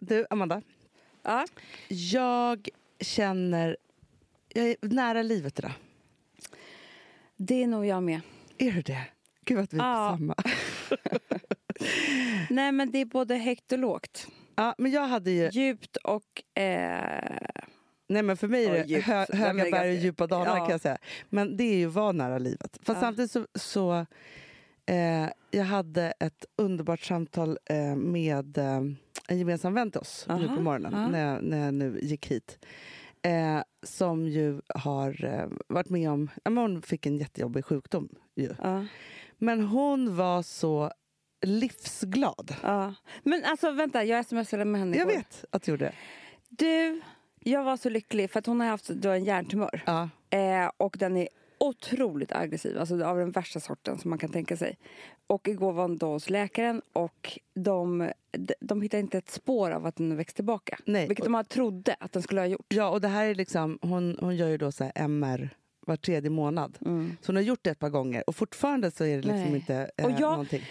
Du, Amanda. Ja. Jag känner... Jag är nära livet idag. Det är nog jag med. Är du det? Gud vad vi är Ja. på samma. Nej, men det är både högt och lågt. Ja, men jag hade ju... Djupt och... Eh, Nej men för mig är det hö, höga berg och djupa dalar ja. kan jag säga. Men det är ju att vara nära livet. Fast Ja. samtidigt så, så eh, jag hade ett underbart samtal eh, med eh, en gemensam vän till oss nu Aha, på morgonen ja. när, jag, när jag nu gick hit. Eh, som ju har eh, varit med om, ja, hon fick en jättejobbig sjukdom ju. ja, Men hon var så livsglad. ja. Men alltså vänta, jag smsade med henne Jag igår. vet att du gjorde det. Du, jag var så lycklig för att hon har haft då en hjärntumör. Ja. Eh, och den är otroligt aggressiv, alltså av den värsta sorten som man kan tänka sig. Och igår var hon då hos läkaren och de, de, de hittade inte ett spår av att den växt tillbaka. Nej. Vilket de trodde att den skulle ha gjort. Ja, och det här är liksom, hon, hon gör ju då så här MR var tredje månad. Mm. Så hon har gjort det ett par gånger och fortfarande så är det liksom Nej. inte eh, Och jag- någonting.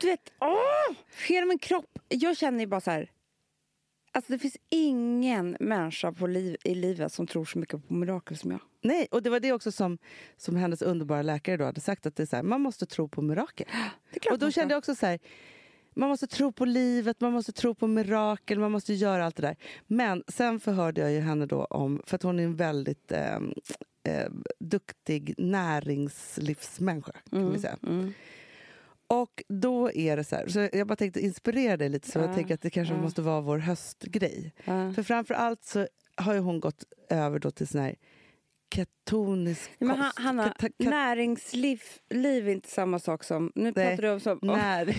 Du vet, åh! Hela min kropp. Jag känner ju bara så här. Alltså det finns ingen människa på liv, i livet som tror så mycket på mirakel som jag. Nej, och det var det också som, som hennes underbara läkare då hade sagt att det är så här, man måste tro på mirakel. Det är klart Och då kände jag också så här, man måste tro på livet, man måste tro på mirakel, man måste göra allt det där. Men sen förhörde jag ju henne då om, för att hon är en väldigt eh, eh, duktig näringslivsmänniska kan vi säga. Mm. Och då är det så här, så jag bara tänkte inspirera dig lite så jag Ja, tänker att det kanske ja. måste vara vår höstgrej. Ja. För framför allt så har ju hon gått över då till sån här ketonisk Ja, Men Han- kost. Hanna, Kat- kat- näringsliv liv är inte samma sak som... Nu Nej, pratar du om som... när,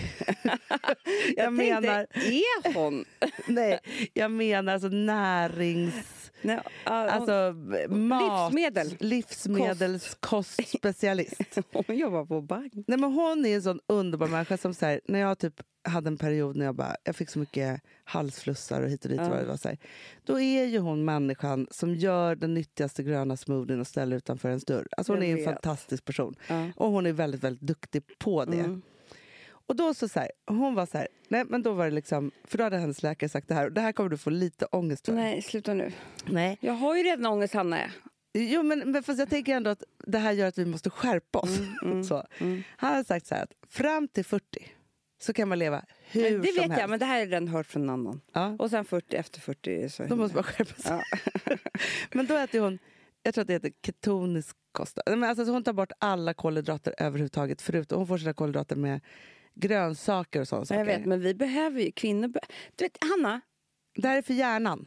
jag jag menar, tänkte, är hon? nej, jag menar alltså närings... Nej, hon, Alltså mat, Livsmedel. livsmedelskostspecialist. hon jobbar på bank. Nej, men hon är en sån underbar människa som så här, när jag typ hade en period när jag bara, jag fick så mycket halsflussar och hit och dit. Ja. Vad det var, så här, då är ju hon människan som gör den nyttigaste gröna smoothien och ställer utanför ens dörr. Alltså hon Jag är en vet. fantastisk person. Ja. Och hon är väldigt, väldigt duktig på det. Mm. Och då så, så här, hon var så här, nej men då var det liksom, för då hade hennes läkare sagt det här och det här kommer du få lite ångest för. Nej, sluta nu. nej. Jag har ju redan ångest, Hanna. Jo men, men fast jag tänker ändå att det här gör att vi måste skärpa oss. så. Han har sagt så här att fram till 40 så kan man leva hur det som vet helst. jag, men det här jag redan hört från en annan. Ja. Och sen 40 efter 40 så... Då måste man skärpa sig. Ja. men då äter hon, jag tror att det heter ketonisk kost. Men alltså, så hon tar bort alla kolhydrater överhuvudtaget. Förutom, hon får sina kolhydrater med grönsaker och sådana saker. Jag vet, men vi behöver ju kvinnor... Be- du vet, Hanna. Det här är för hjärnan.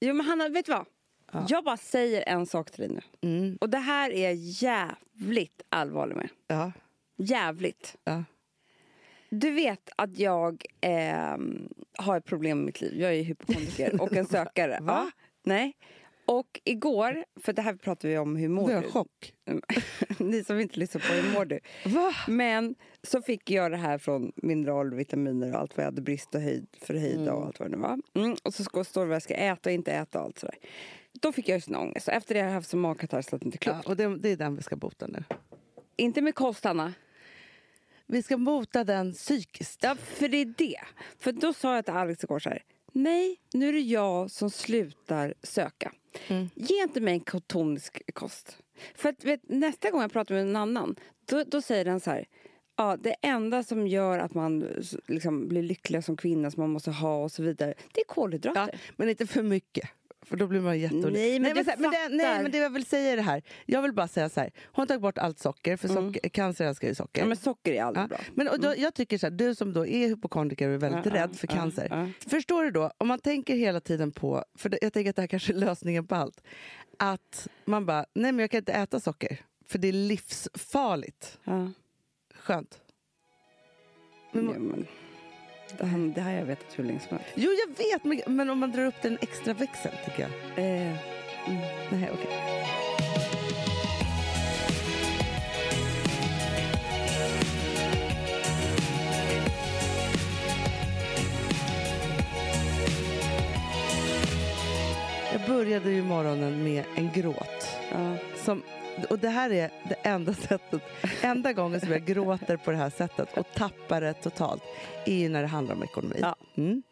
Jo, men Hanna, vet du vad? Ja. Jag bara säger en sak till dig nu. Mm. Och det här är jävligt allvarlig med. Ja. Jävligt. Ja. Du vet att jag ehm, har ett problem i mitt liv. Jag är hypokondriker och en sökare. Va? Ja, nej. Och igår, för det här pratar vi om hur mår är du? jag chock. Ni som inte lyssnar på hur mår du? Va? Men så fick jag det här från mineral och vitaminer och allt vad jag hade brist och höjd, förhöjda och allt vad det nu var. Mm, och så står det vad jag ska äta och inte äta och allt sådär. Då fick jag sån ångest. Efter det har jag haft så magkatarr så att det inte är klokt. Ja, och det, det är den vi ska bota nu. Inte med kost, Anna. Vi ska bota den psykiskt. Ja, för det är det. För då sa jag till Alex igår så här. Nej, nu är det jag som slutar söka. Ge inte mig en ketonisk kost. För att vet, nästa gång jag pratar med en annan, då, då säger den så här. Ja, det enda som gör att man liksom, blir lycklig som kvinna som man måste ha och så vidare, det är kolhydrater. Ja, men inte för mycket. För då blir man jätteolycklig. Nej, men så här, men, det, nej, men det jag vill säga är det här. Jag vill bara säga så här. Hon har tagit bort allt socker, för socker, cancer älskar ju socker. Ja, men socker är aldrig Ja, bra. Men och då, jag tycker så här, du som då är hypokondriker och är väldigt ja, rädd för ja, cancer. ja. Förstår du då, om man tänker hela tiden på, för det, jag tänker att det här kanske är lösningen på allt. Att man bara, nej men jag kan inte äta socker. För det är livsfarligt. Skönt. Men, Ja, men, det, här, det här har jag vetat hur länge som helst. Jo jag vet, men, men om man drar upp den extra växeln tycker jag. Eh, Nej, okej. Jag började ju morgonen med en gråt. Ja. Som, och det här är det enda sättet, enda gången som jag gråter på det här sättet och tappar det totalt, är ju när det handlar om ekonomi. Ja. Mm.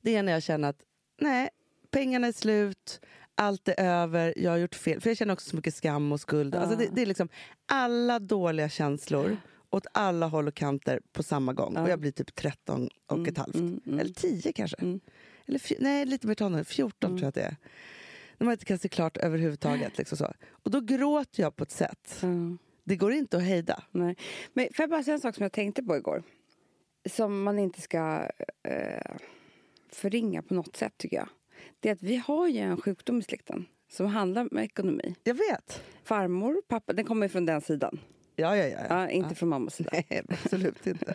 det är när jag känner att nej, pengarna är slut, allt är över, jag har gjort fel. För jag känner också så mycket skam och skuld. Alltså det, det är liksom alla dåliga känslor åt alla håll och kanter på samma gång. Och jag blir typ 13 och ett halvt. Eller 10 kanske. Eller fj- nej, lite mer tonåring. 14 tror jag att det är. När man inte kan se klart överhuvudtaget. Liksom så. Och då gråter jag på ett sätt. Mm. Det går inte att hejda. Nej. Men får jag bara säga en sak som jag tänkte på igår? Som man inte ska eh, förringa på något sätt tycker jag. Det är att vi har ju en sjukdom i släkten som handlar om ekonomi. Jag vet. Farmor, pappa, den kommer från den sidan. Ja, ja, ja. Ja, inte från mammas sida. Nej, absolut inte.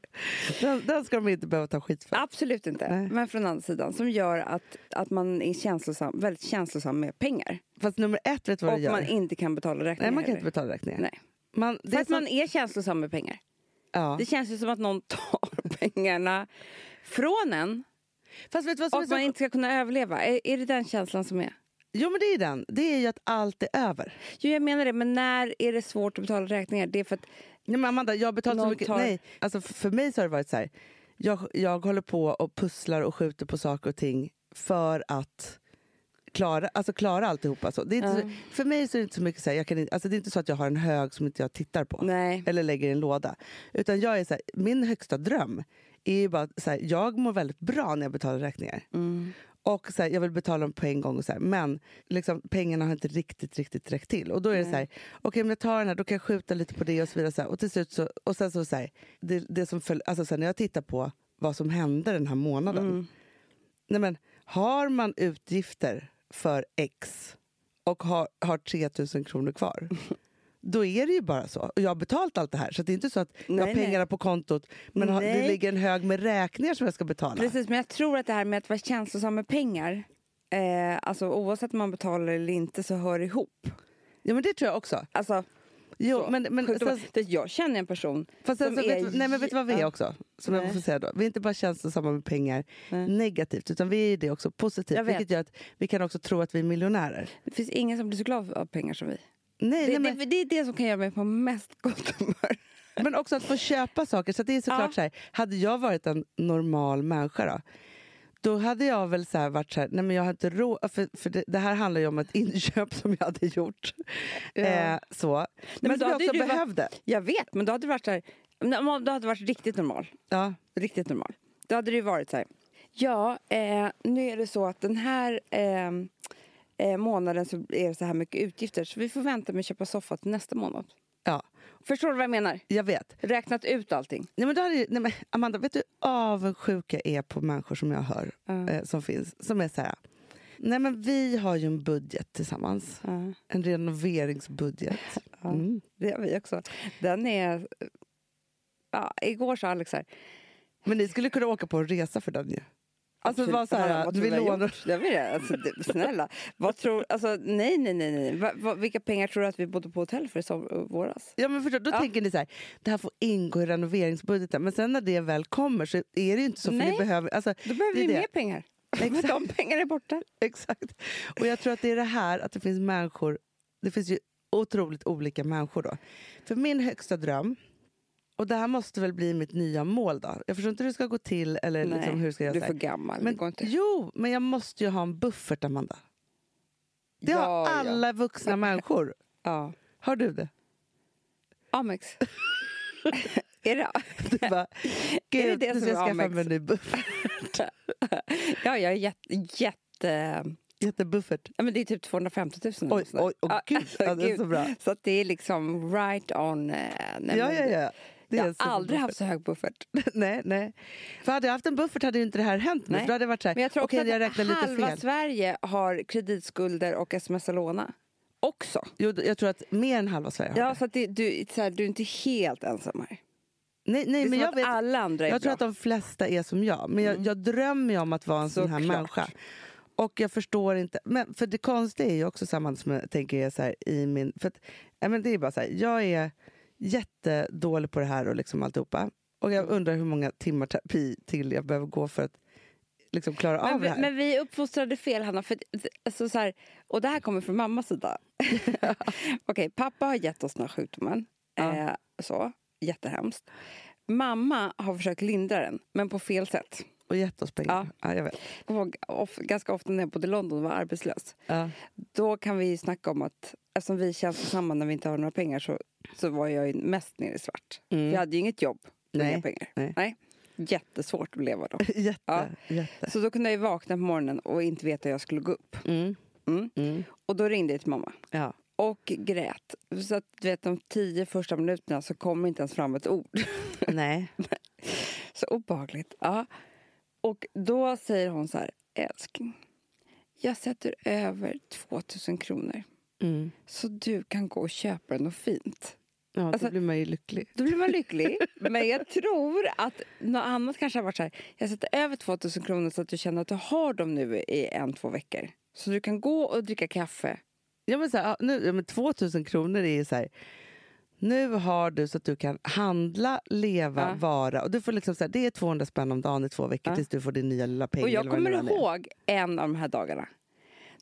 den, den ska de inte behöva ta skit för. Absolut inte. Nej. Men från andra sidan. Som gör att, att man är känslosam, väldigt känslosam med pengar. Fast nummer ett, vet du vad Och det gör? man inte kan betala räkningar Nej, man kan inte betala räkningar. Nej. Man, det För att som- man är känslosam med pengar. ja. Det känns ju som att någon tar pengarna från en Fast vet du vad som och att man så... inte ska kunna överleva. Är, är det den känslan som är? Jo, men det är den. Det är ju att allt är över. Jo, jag menar det. Men när är det svårt att betala räkningar? Det är för att... Nej, men Amanda, jag har betalat så mycket. tar- Nej, alltså för, mig så har det varit så här. Jag, jag håller på och pusslar och skjuter på saker och ting för att klara, alltså klara alltihopa. Så. Det är inte Ja. så, för mig så är det inte så mycket så här, jag kan, inte- alltså det är inte så att jag har en hög som inte jag tittar på. Nej. Eller lägger i en låda. Utan jag är så här, min högsta dröm är ju bara så här, jag mår väldigt bra när jag betalar räkningar. Mm. Och så här, jag vill betala dem på en gång. Och så här, men liksom, pengarna har inte riktigt, riktigt räckt till. Och då är det så här, okej om jag tar den här då kan jag skjuta lite på det och så vidare. Så här, och till slut så, och sen så, så här, det, det som föll, alltså så när jag tittar på vad som hände den här månaden. Mm. Nej, men, har man utgifter för X och har, har 3000 kronor kvar. Då är det ju bara så. Och jag har betalt allt det här. Så det är inte så att jag har Nej, pengarna nej. på kontot men har, det Nej. ligger en hög med räkningar som jag ska betala. Precis, men jag tror att det här med att vara känslosam med pengar eh, alltså oavsett om man betalar eller inte så hör det ihop. Ja men det tror jag också. Alltså, Jo, så. men, men, sen, jag känner en person fast som så är... vet, nej, men vet du vad vi är också? Som jag Nej. får säga då. Vi är inte bara känslosamma med pengar Nej. negativt utan vi är det också positivt. Vilket gör att vi kan också tro att vi är miljonärer. Det finns ingen som blir så glad av pengar som vi. Nej, Det, nej, men, det, det är det som kan göra mig på mest gott humör. men också att få köpa saker. Så det är såklart Ja. så här, hade jag varit en normal människa då, då hade jag väl så varit så här, nej men jag inte råd, för, för det, det här handlar ju om ett inköp som jag hade gjort. Ja. Eh, så. Men, men som jag hade också du varit- behövde. Jag vet, men då hade det varit så här... Nej, Då hade varit riktigt normal. Ja. Riktigt normal. Då hade det ju varit så här. Ja, eh, nu är det så att den här eh, eh, månaden så är det så här mycket utgifter så vi får vänta med att köpa soffa till nästa månad. ja, Förstår du vad jag menar? jag vet. Räknat ut allting. Nej, men då hade, nej, men Amanda, vet du hur avundsjuka är på människor som jag hör Ja. eh, som finns? Som är så här, nej men vi har ju en budget tillsammans. Ja, En renoveringsbudget. ja. Mm. Det har vi också. Den är... Ja, igår sa Alex så här. Men ni skulle kunna åka på en resa för den ju. Alltså bara så här, vad vi lånar... gjort? Det jag. Alltså, det, snälla. Vad tror, alltså, nej, nej, nej. nej. Va, va, vilka pengar tror du att vi bodde på hotell för i som, våras? Ja, men förstår, då Ja. tänker ni så här, det här får ingå i renoveringsbudgeten. Men sen när det väl kommer så är det ju inte så. För Nej. ni behöver, alltså, Då behöver vi det. mer pengar. Exakt. De pengarna är borta. Exakt. Och jag tror att det är det här att det finns människor, det finns ju otroligt olika människor då. För min högsta dröm, och det här måste väl bli mitt nya mål då. Jag förstår inte hur det ska gå till eller liksom hur det ska du är för gammal. Men, det går inte. jo, men jag måste ju ha en buffert Amanda. Det har Ja, ja. alla vuxna människor. Ja. Har du det? Amex. är det? Du bara, gud, det nu som ska jag är skaffa mig en ny buffert. ja, jag är jätte... jätte Jättebuffert. ja, men det är typ 250 000. eller Oj, oj, oj, Ja, gud, ja, det är så bra. Så det är liksom right on. eh, nej, Ja, men ja, ja. Det Jag har aldrig superbuffert. haft så hög buffert. nej, nej. För hade jag haft en buffert hade ju inte det här hänt nu. Nej. För då hade det varit så här, Men jag tror också okej, jag att halva fel. Sverige har kreditskulder och sms låna. Också. Jo, jag tror att mer än halva Sverige har Ja, det. så att det, du, så här, du är inte helt ensam här. Nej, nej men jag att vet. alla andra Jag tror bra. att de flesta är som jag. Men jag, jag drömmer ju om att vara en sån här Såklart. människa. Och jag förstår inte. Men för det konstiga är ju också samma som jag tänker är så här i min... För att, men det är bara så här, jag är jättedålig på det här och liksom alltihopa. Och jag undrar hur många timmar terapi till jag behöver gå för att liksom klara av Men, det vi- här. men vi uppfostrade fel, Hanna. För, alltså, så här, och det här kommer från mammas sida. Okej, pappa har gett oss den här sjukdomen. Ja. Eh, så, jättehemskt. Mamma har försökt lindra den, men på fel sätt. Och gett oss pengar. Ja. ja jag of, ganska ofta när jag bodde i London och var arbetslös. Ja. Då kan vi snacka om att eftersom vi känns samman när vi inte har några pengar så, så var jag mest nere i svart. Mm. Jag hade ju inget jobb, Nej, inga pengar. nej. Jättesvårt att leva då. Jätte, Ja. jätte. Så då kunde jag vakna på morgonen och inte veta hur jag skulle gå upp. Mm. Mm. Mm. Och då ringde jag till mamma. Ja. Och grät. Så att du vet, de tio första minuterna så kom inte ens fram ett ord. Nej. Så obehagligt. Ja. Och då säger hon så här, älskling. Jag sätter över 2000 kronor. Mm. Så du kan gå och köpa något fint. Ja, då Alltså- blir man ju lycklig. Då blir man lycklig. Men jag tror att något annat kanske har varit så här. Jag sätter över 2000 kronor så att du känner att du har dem nu i en, två veckor. Så du kan gå och dricka kaffe. Ja, men så här, nu, ja, men 2000 kronor är ju så här... Nu har du så att du kan handla, leva, Ja. vara. Och du får liksom så här, det är 200 spänn om dagen i två veckor Ja. tills du får din nya lilla peng. Och jag kommer ihåg en av de här dagarna.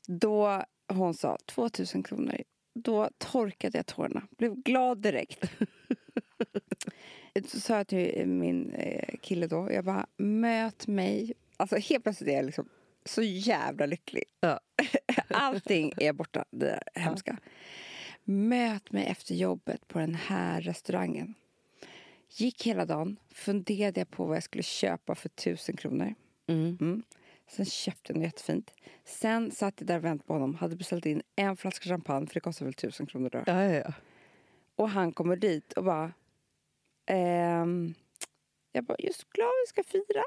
Då hon sa 2000 kronor. Då torkade jag tårarna. Blev glad direkt. Så sa jag till min eh, kille då. Jag bara, möt mig. Alltså helt plötsligt är jag liksom så jävla lycklig. Ja. Allting är borta, det där hemska. Möt mig efter jobbet på den här restaurangen. Gick hela dagen, funderade jag på vad jag skulle köpa för tusen kronor. Mm. Mm. Sen köpte jag något jättefint. Sen satt jag där och väntade på honom. Hade beställt in en flaska champagne, för det kostar väl tusen kronor då. Ja, ja, ja. Och han kommer dit och bara... Ehm, jag bara, just glad vi ska fira.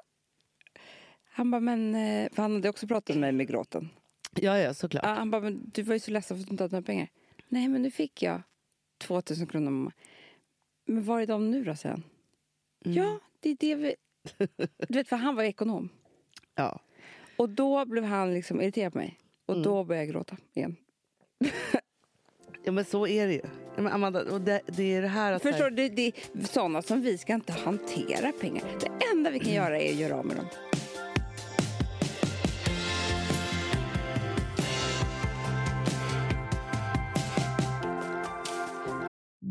Han bara, men... eh, För han hade också pratat med mig med gråten. ja, ja såklart. Han bara, men du var ju så ledsen för att du inte hade några pengar. Nej, men nu fick jag 2000 kronor mamma. Men var är de nu då, han. Mm. Ja, det är det vi... Du vet, för han var ekonom. ja. Och då blev han liksom irriterad på mig. Och Mm. då började jag gråta igen. Ja, men så är det ju. Men Amanda, och det, det är det här att... Förstår du? Det, det, sådana som vi ska inte hantera pengar. Det enda vi kan göra är att göra av med dem.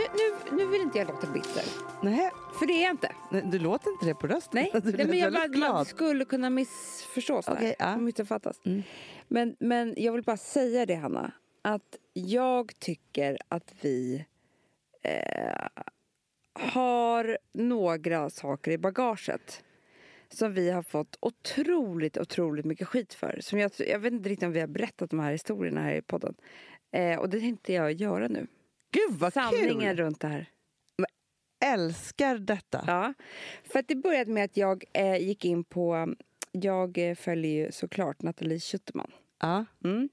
Nu, nu, nu vill inte jag låta bitter, Nej, för det är jag inte. nej, du låter inte det på rösten. Nej, Du Nej men jag bara, glad. skulle kunna missförstå sådär. Okej, ja. missuppfattas. Mm. Men, men jag vill bara säga det, Hanna. Att jag tycker att vi eh, har några saker i bagaget som vi har fått otroligt, otroligt mycket skit för. Som jag, jag vet inte riktigt om vi har berättat de här historierna här i podden. Eh, och det tänkte jag göra nu. Gud vad Sanningen kul! runt det här. Älskar detta. Ja, för att det började med att jag eh, gick in på... Jag eh, följer ju såklart Nathalie Schuterman. Ja. Mm.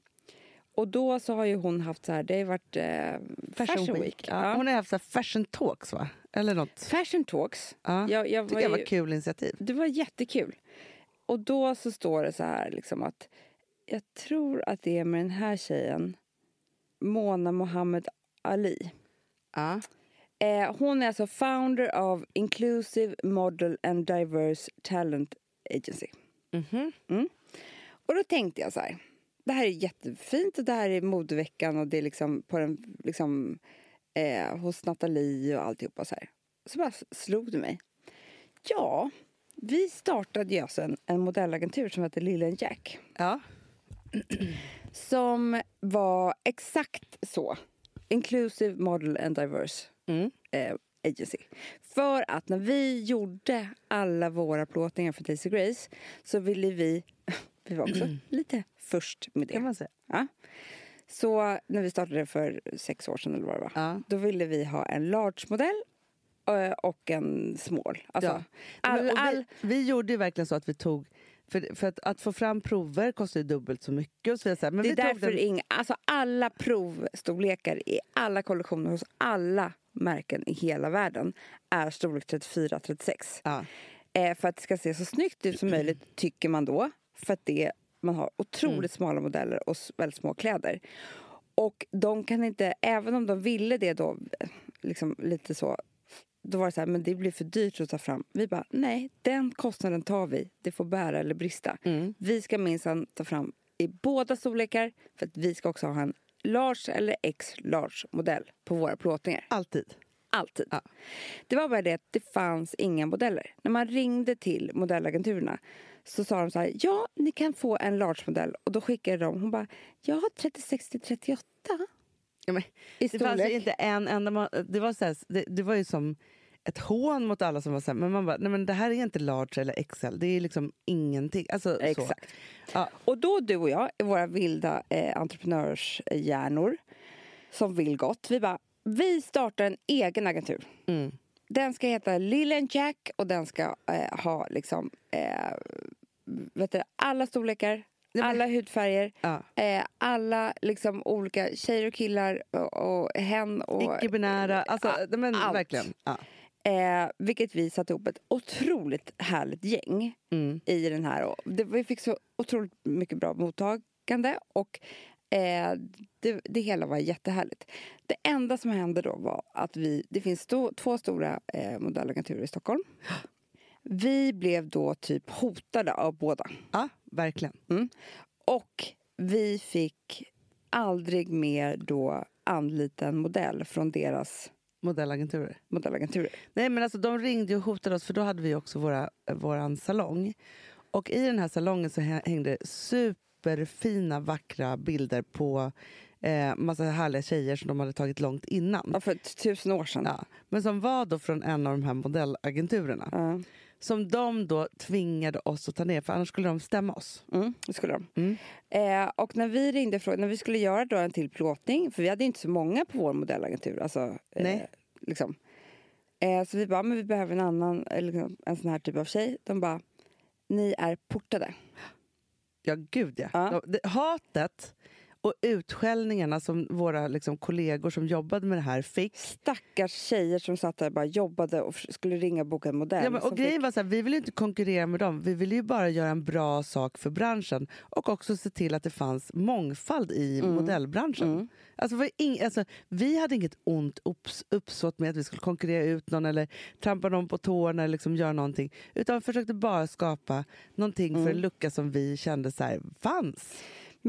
Och då så har ju hon haft så här, det har varit eh, Fashion, Week. Ja. Ja. Hon har haft så fashion talks, va? Eller något. Fashion Talks. Ja. Jag, jag var jag var ju, kul initiativ. det var jättekul. Och då så står det så här liksom att jag tror att det är med den här tjejen, Mona Mohammed Ali. Ja. Eh, hon är alltså founder of Inclusive Model and Diverse Talent Agency. Mhm. Och då tänkte jag så här. Det här är jättefint och det här är modeveckan och det är liksom på den liksom eh, hos Nathalie och alltihopa så här. Så bara slog det mig. Ja, vi startade ju alltså en, en modellagentur som heter Lillen Jack. Ja. Som var exakt så. Inclusive Model and Diverse Mm. eh, Agency. För att när vi gjorde alla våra plåtningar för Daisy Grace så ville vi, vi var också lite först med Kan det. man säga. Ja. Så när vi startade för sex år sedan eller vad det var, Ja. då ville vi ha en large-modell eh, och en small. Alltså, Ja. all, all, vi, vi gjorde ju verkligen så att vi tog... För, för att, att få fram prover kostar dubbelt så mycket. Och så vidare. Men det är därför den, inga, alltså alla provstorlekar i alla kollektioner hos alla märken i hela världen är storlek 34-36. ja. Eh, för att det ska se så snyggt ut som möjligt, tycker man då. För att det, man har otroligt Mm. smala modeller och väldigt små kläder. Och de kan inte, även om de ville det då, liksom lite så, då var det så här, men det blir för dyrt att ta fram. Vi bara, nej, den kostnaden tar vi. Det får bära eller brista. Mm. Vi ska minsann ta fram i båda storlekar för att vi ska också ha en large eller x large modell på våra plåtningar. Alltid. Alltid. Ja. Det var bara det att det fanns inga modeller. När man ringde till modellagenturerna så sa de så här, ja, ni kan få en large-modell. Och då skickade de, hon bara, jag har 36 till 38 Ja, men, i det fanns storlek. ju inte en enda... Det var, så här, det, det var ju som ett hån mot alla som var så här, men man bara, nej men det här är inte large eller XL, det är liksom ingenting. Alltså, så. Exakt. Ja. Och då du och jag, våra vilda eh, entreprenörshjärnor som vill gott, vi bara, vi startar en egen agentur. Mm. Den ska heta Lill and Jack och den ska eh, ha liksom, eh, vet du, alla storlekar, alla hudfärger, Ja. eh, alla liksom olika tjejer och killar och, och hen och... Icke-binära, alltså, men allt. verkligen. Ja. Eh, vilket vi satte ihop ett otroligt härligt gäng Mm. i den här. Och det, vi fick så otroligt mycket bra mottagande och eh, det, det hela var jättehärligt. Det enda som hände då var att vi, det finns sto, två stora eh, modellagenturer i Stockholm. Vi blev då typ hotade av båda. ja, verkligen. Och vi fick aldrig mer då anlita en modell från deras Modellagenturer. modellagenturer. Nej men alltså de ringde och hotade oss för då hade vi också våra, eh, våran salong. Och i den här salongen så hä- hängde superfina vackra bilder på eh, massa härliga tjejer som de hade tagit långt innan. Ja, för tusen år sedan. Ja, men som var då från en av de här modellagenturerna. Ja. Som de då tvingade oss att ta ner för annars skulle de stämma oss. Mm, det skulle de. Mm. Eh, och när vi ringde från, när vi skulle göra då en till plåtning, för vi hade inte så många på vår modellagentur. Alltså, eh, Nej. liksom. eh, så vi bara, men vi behöver en annan, eller liksom, en sån här typ av tjej. De bara, ni är portade. Ja, gud ja. Ja. De- det- Hatet och utskällningarna som våra liksom, kollegor som jobbade med det här fick. Stackars tjejer som satt där och bara jobbade och skulle ringa och boka en modell. Ja, men, och grejen fick- var så här, vi vill ju inte konkurrera med dem. Vi ville ju bara göra en bra sak för branschen och också se till att det fanns mångfald i Mm. modellbranschen. Alltså, det var ing, alltså, vi hade inget ont upps, uppsåt med att vi skulle konkurrera ut någon eller trampa någon på tårna eller liksom göra någonting. Utan vi försökte bara skapa någonting Mm. för en lucka som vi kände så här, fanns.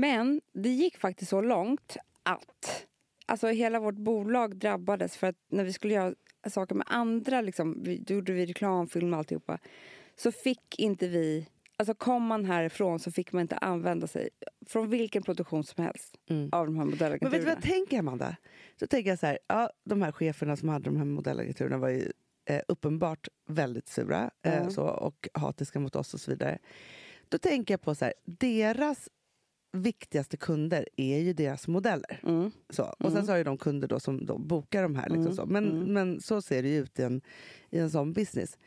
Men det gick faktiskt så långt att alltså hela vårt bolag drabbades för att när vi skulle göra saker med andra, liksom, vi, då gjorde vi reklamfilm och alltihopa, så fick inte vi, alltså kom man härifrån så fick man inte använda sig från vilken produktion som helst Mm. av de här Men vet du vad modellagenturerna. jag tänker, Amanda? Så tänker jag så här, ja, de här cheferna som hade de här modellagenturerna var ju eh, uppenbart väldigt sura eh, så, och hatiska mot oss och så vidare. Då tänker jag på så här, deras viktigaste kunder är ju deras modeller. Mm. Så. Och sen så har ju de kunder då som då bokar de här. Liksom Mm. så. Men, Mm. men så ser det ju ut i en, i en sån business.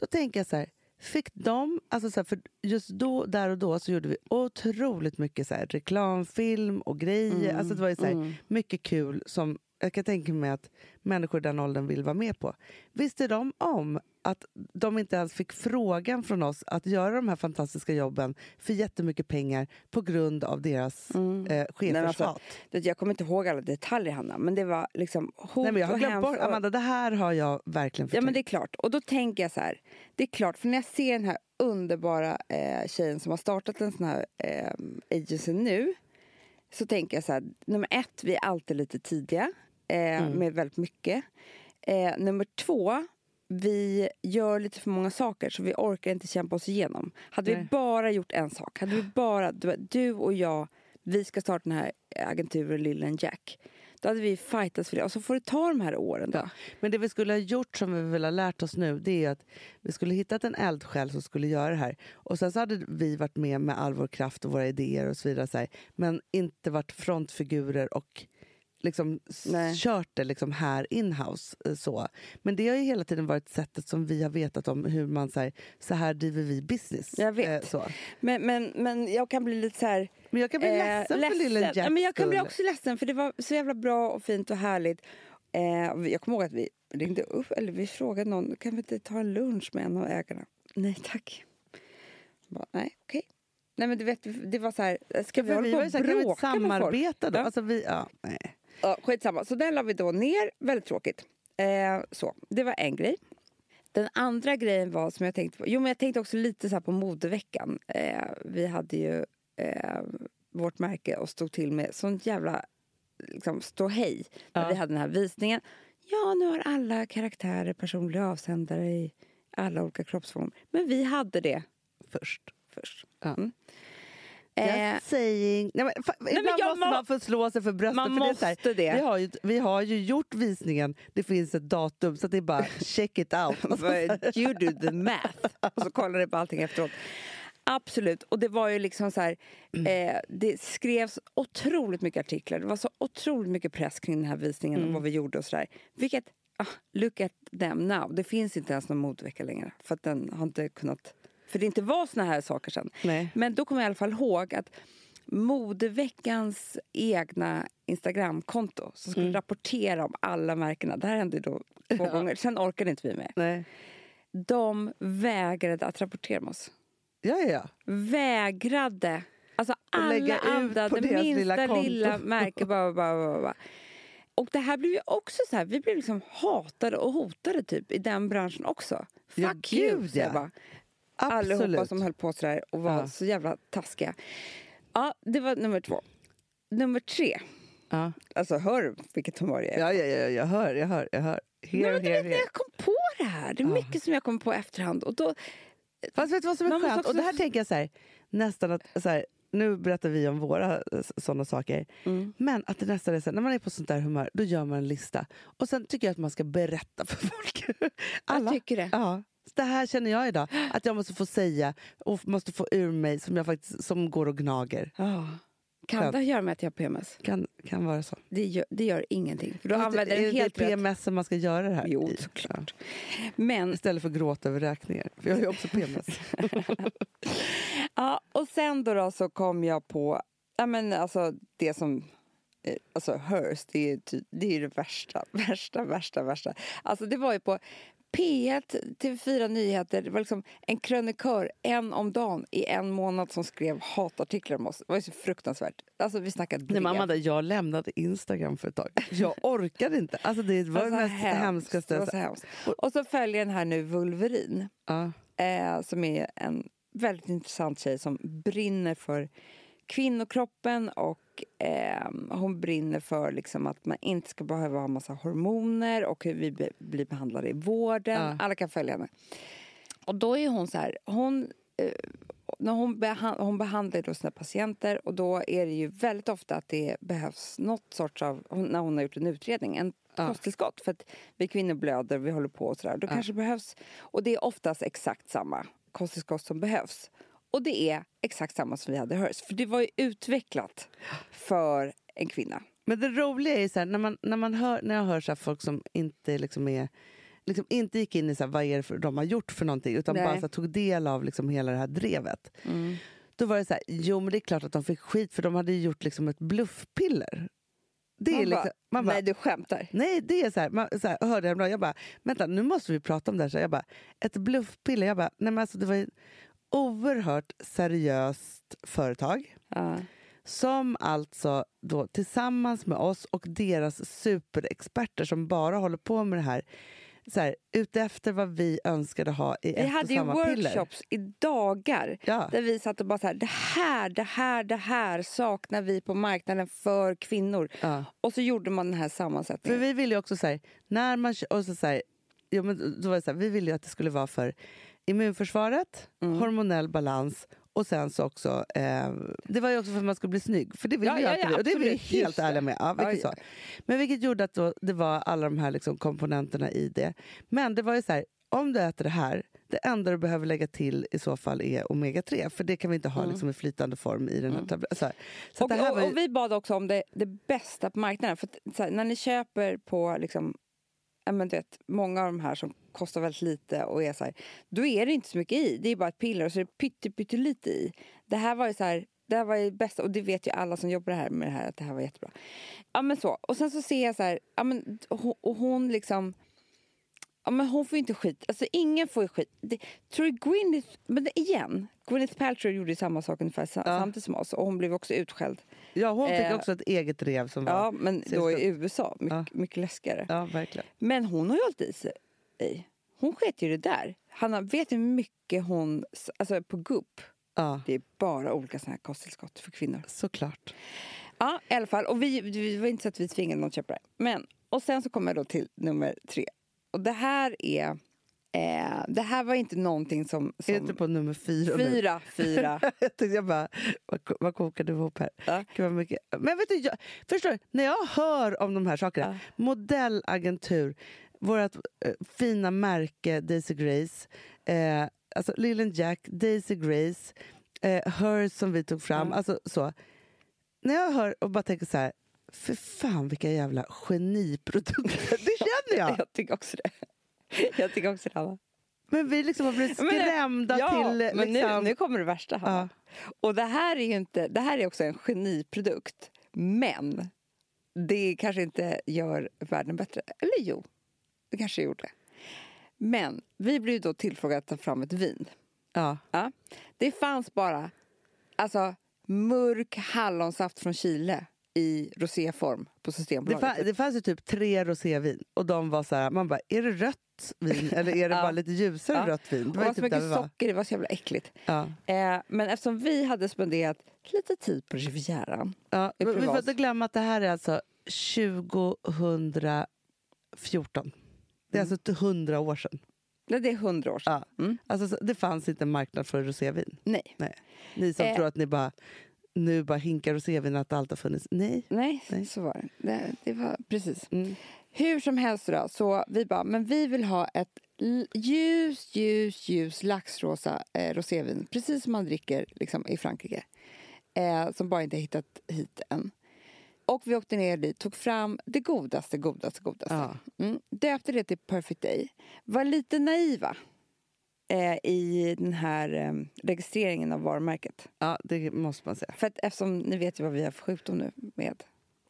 Då tänker jag så här, fick de, alltså så här, för just då, där och då så gjorde vi otroligt mycket så här, reklamfilm och grejer. Mm. Alltså det var ju så här, Mm. mycket kul som jag kan tänka mig att människor i den åldern vill vara med på. Visste de om att de inte ens fick frågan från oss att göra de här fantastiska jobben för jättemycket pengar på grund av deras Mm. eh, chefers alltså, hat? Det- Jag kommer inte ihåg alla detaljer, Hanna, men det var liksom hot Nej, men jag har glömt bort. och- Amanda, det här har jag verkligen Ja förträngt. men det är klart. Och då tänker jag så här. Det är klart, för när jag ser den här underbara eh, tjejen som har startat en sån här eh, agency nu. Så tänker jag så här. Nummer ett, vi är alltid lite tidiga. Eh, Mm. Med väldigt mycket. Eh, nummer två, vi gör lite för många saker så vi orkar inte kämpa oss igenom. Hade vi Nej. bara gjort en sak, hade vi bara, du, du och jag, vi ska starta den här agenturen Lill and Jack. Då hade vi fightats för det och så får det ta de här åren då. Ja. Men det vi skulle ha gjort som vi vill ha lärt oss nu det är att vi skulle hittat en eldsjäl som skulle göra det här. Och sen så hade vi varit med med all vår kraft och våra idéer och så vidare. Så här, men inte varit frontfigurer och liksom Nej. kört det liksom här inhouse. eh, Så. Men det har ju hela tiden varit sättet som vi har vetat om hur man så här, så här driver vi business. Jag vet. Eh, så. Men, men, men jag kan bli lite så här... Men jag kan bli eh, ledsen för lille Jacks ja, men Jag kan bli också ledsen för det var så jävla bra och fint och härligt. Eh, jag kommer ihåg att vi ringde upp, eller vi frågade någon, kan vi inte ta en lunch med en av ägarna? Nej tack. Bara, nej, okej. Nej men du vet, det var så här, ska vi För hålla vi på var ju och bråka med folk? samarbeta då? Ja. Alltså vi, ja, nej. Ja, skitsamma. Så den la vi då ner. Väldigt tråkigt. Eh, så, det var en grej. Den andra grejen var som jag tänkte på. Jo, men jag tänkte också lite så på modeveckan. Eh, vi hade ju eh, vårt märke och stod till med sånt jävla liksom, ståhej när Ja. vi hade den här visningen. Ja, nu har alla karaktärer personliga avsändare i alla olika kroppsformer. Men vi hade det Först. först. Ja. Mm. Eh, Just saying. Nej, men, fa- ibland men jag måste må- man få slå sig för bröstet. Man för det måste det. Vi, har ju, vi har ju gjort visningen, det finns ett datum, så det är bara check it out. You do the math. Och så kollar du på allting efteråt. Absolut. Och det var ju liksom så här, eh, det skrevs otroligt mycket artiklar. Det var så otroligt mycket press kring den här visningen och vad vi gjorde och sådär. Vilket, ah, look at them now. Det finns inte ens någon modevecka längre. För att den har inte kunnat, för det inte var såna här saker sen. Nej. Men då kommer jag i alla fall ihåg att modeveckans egna Instagramkonto som skulle rapportera om alla märkena. Det här hände då två gånger. Sen orkade inte vi med. Nej. De vägrade att rapportera med oss. Ja, ja, ja. Vägrade. Alltså alla andra, det minsta lilla lilla märke. Bara, bara, bara, bara. Och det här blev ju också så här, vi blev liksom hatade och hotade typ i den branschen också. Ja, Fuck you, gud, ja. Jag bara. Allihopa Absolut. som höll på sådär och var Ja. så jävla taskiga. Ja, det var nummer två. Nummer tre. Ja. Alltså hör vilket humör jag är? Ja, ja, ja, jag hör, jag hör, jag hör. Nej, Here, men du here, here. jag kom på det här. Det är mycket som jag kom på i efterhand. Och då, Fast vet du vad som är Man skönt? också- Och det här tänker jag så här, nästan att, så här, nu berättar vi om våra sådana saker. Mm. Men att det nästan är så när man är på sånt där humör, då gör man en lista. Och sen tycker jag att man ska berätta för folk. Alla. tycker det. Ja. Det här känner jag idag, att jag måste få säga och måste få ur mig som, jag faktiskt, som går och gnager. ja. Kan det göra med att jag har PMS? Kan, kan vara så. Det gör, det gör ingenting. För Fast använder är det helt rätt. PMS som man ska göra det här Jo, i? såklart. Ja. Men, Istället för att gråta över räkningar. För jag har ju också PMS. ja, och sen då, då så kom jag på, ja men alltså det som, eh, alltså Hearst, det är det, är det värsta, värsta, värsta, värsta. Alltså det var ju på P1, TV4 Nyheter, det var liksom en krönikör en om dagen i en månad som skrev hatartiklar om oss. Det var ju så fruktansvärt. Alltså vi snackade Nej. Amanda, jag lämnade Instagram för ett tag. Jag orkade inte. Alltså, det var det så mest hemskt. hemskaste. Det var så hemskt. Och så följer den här nu Vulverin. Ja. eh, som är en väldigt intressant tjej som brinner för kvinnokroppen och eh, hon brinner för liksom att man inte ska behöva ha massa hormoner och hur vi be- blir behandlade i vården. Ja. Alla kan följa henne. Och då är hon så här, hon, eh, när hon, beha- hon behandlar då sina patienter och då är det ju väldigt ofta att det behövs något sorts av, när hon har gjort en utredning, en Ja. kosttillskott för att vi kvinnor blöder, vi håller på och sådär. Då kanske behövs, och det är oftast exakt samma kosttillskott som behövs. Och det är exakt samma som vi hade hört. För det var ju utvecklat för en kvinna. Men det roliga är ju så här, när, man, när, man hör, när jag hör så folk som inte liksom är Liksom inte gick in i så här, vad är de har gjort för någonting utan Nej. bara så här, tog del av liksom hela det här drevet. Då var det så här, jo men det är klart att de fick skit för de hade ju gjort liksom ett bluffpiller. Det är Man liksom, bara, man bara, nej du skämtar. Nej, det är så här, man, så här hörde jag jag bara, vänta nu måste vi prata om det här. Så jag bara, ett bluffpiller, jag bara, nej men alltså det var ett oerhört seriöst företag Ja. som alltså då tillsammans med oss och deras superexperter som bara håller på med det här, så här utefter vad vi önskade ha i Vi ett och hade ju samma piller. workshops i dagar Ja. där vi satt och bara så här, det här, det här, det här saknar vi på marknaden för kvinnor. Ja. Och så gjorde man den här För sammansättningen. vi ville ju också så här, när man och så så här, jo, men då var det så här, vi ville ju att det skulle vara för immunförsvaret, Mm. hormonell balans och sen så också, eh, det var ju också för att man skulle bli snygg, för det vill Ja, vi ja, alltid ja, och det är vi helt ärliga med. Ja, vilket Ja, ja. Men vilket gjorde att då, det var alla de här liksom komponenterna i det. Men det var ju så här, om du äter det här, det enda du behöver lägga till i så fall är omega-3, för det kan vi inte ha liksom, i flytande form i den här tabletten. Så, här. Och, ju, och vi bad också om det, det bästa på marknaden. För att, här, när ni köper på liksom, ja, men du vet, många av de här som kostar väldigt lite och är så här, då är det inte så mycket i. Det är bara ett piller och så är det pytte, pyttelite i. Det här var ju så här, det här var ju bästa och det vet ju alla som jobbar här med det här att det här var jättebra. Ja men så, och sen så ser jag så här, ja men och hon liksom Ja, men hon får ju inte skit. Alltså ingen får ju skit. Det, tror du Gwyneth, men det, igen, Gwyneth Paltrow gjorde samma sak ungefär Ja. samtidigt som oss och hon blev också utskälld. ja, hon fick eh, också ett eget drev som var... Ja, men då i USA. Mycket, Ja. mycket läskigare. ja, verkligen. Men hon har ju hållit i sig. Hon sket ju det där. Hanna, vet hur mycket hon... Alltså på Goop, Ja, det är bara olika såna här kosttillskott för kvinnor. såklart. Ja, i alla fall. Och vi, det var inte så att vi tvingade någon att köpa det. Men, och sen så kommer jag då till nummer tre. Och det här är Eh, det här var inte någonting som... som Är du på nummer fyra fyra, fyra. jag tänkte jag bara, vad, vad kokar du ihop här? Ja. Gud, mycket. Men vet du, jag, förstår du, när jag hör om de här sakerna, modellagentur, vårt eh, fina märke Daisy Grace, eh, alltså Lillen Jack, Daisy Grace, eh, Hers som vi tog fram, alltså så. När jag hör och bara tänker så här, för fan vilka jävla geniprodukter, det känner jag! Jag tycker också det. Jag tycker också det. Men vi liksom har blivit Men skrämda ja, till... men Liksom, nu, nu kommer det värsta. Hanna. Och det här är inte, det här är också en geniprodukt. Men det kanske inte gör världen bättre. Eller jo, det kanske gjorde. Men vi blev då tillfrågade att ta fram ett vin. ja. Ja. Det fanns bara alltså, mörk hallonsaft från Chile i roséform på Det, Systembolaget. fa- det fanns ju typ tre rosévin och de var så här, man bara, är det rött vin eller är det Ja. bara lite ljusare Ja. rött vin? det Det var var ju så typ där mycket var. socker, det var så jävla äckligt. Ja. Eh, men eftersom vi hade spenderat lite tid på Rivieran Ja. Vi får inte glömma att det här är alltså 2014. Det är Mm. alltså 100 år sedan. Nej, det är hundra år sedan. Ja. Mm. Alltså, så- det fanns inte en marknad för rosévin. Nej. Nej. Ni som Eh. tror att ni bara nu bara hinkar rosévin att det alltid har funnits. Nej. Nej, Nej. så var det. det. Det var precis. Mm. Hur som helst då, så vi bara, men vi vill ha ett ljus, ljus, ljus laxrosa eh, rosévin. Precis som man dricker liksom, i Frankrike. Eh, som bara inte hittat hit än. Och vi åkte ner dit, tog fram det godaste, godaste, godaste. Ja. Mm, döpte det till Perfect Day. Var lite naiva eh, i den här eh, registreringen av varumärket. ja, det måste man säga. För att eftersom ni vet ju vad vi har för sjukdom nu med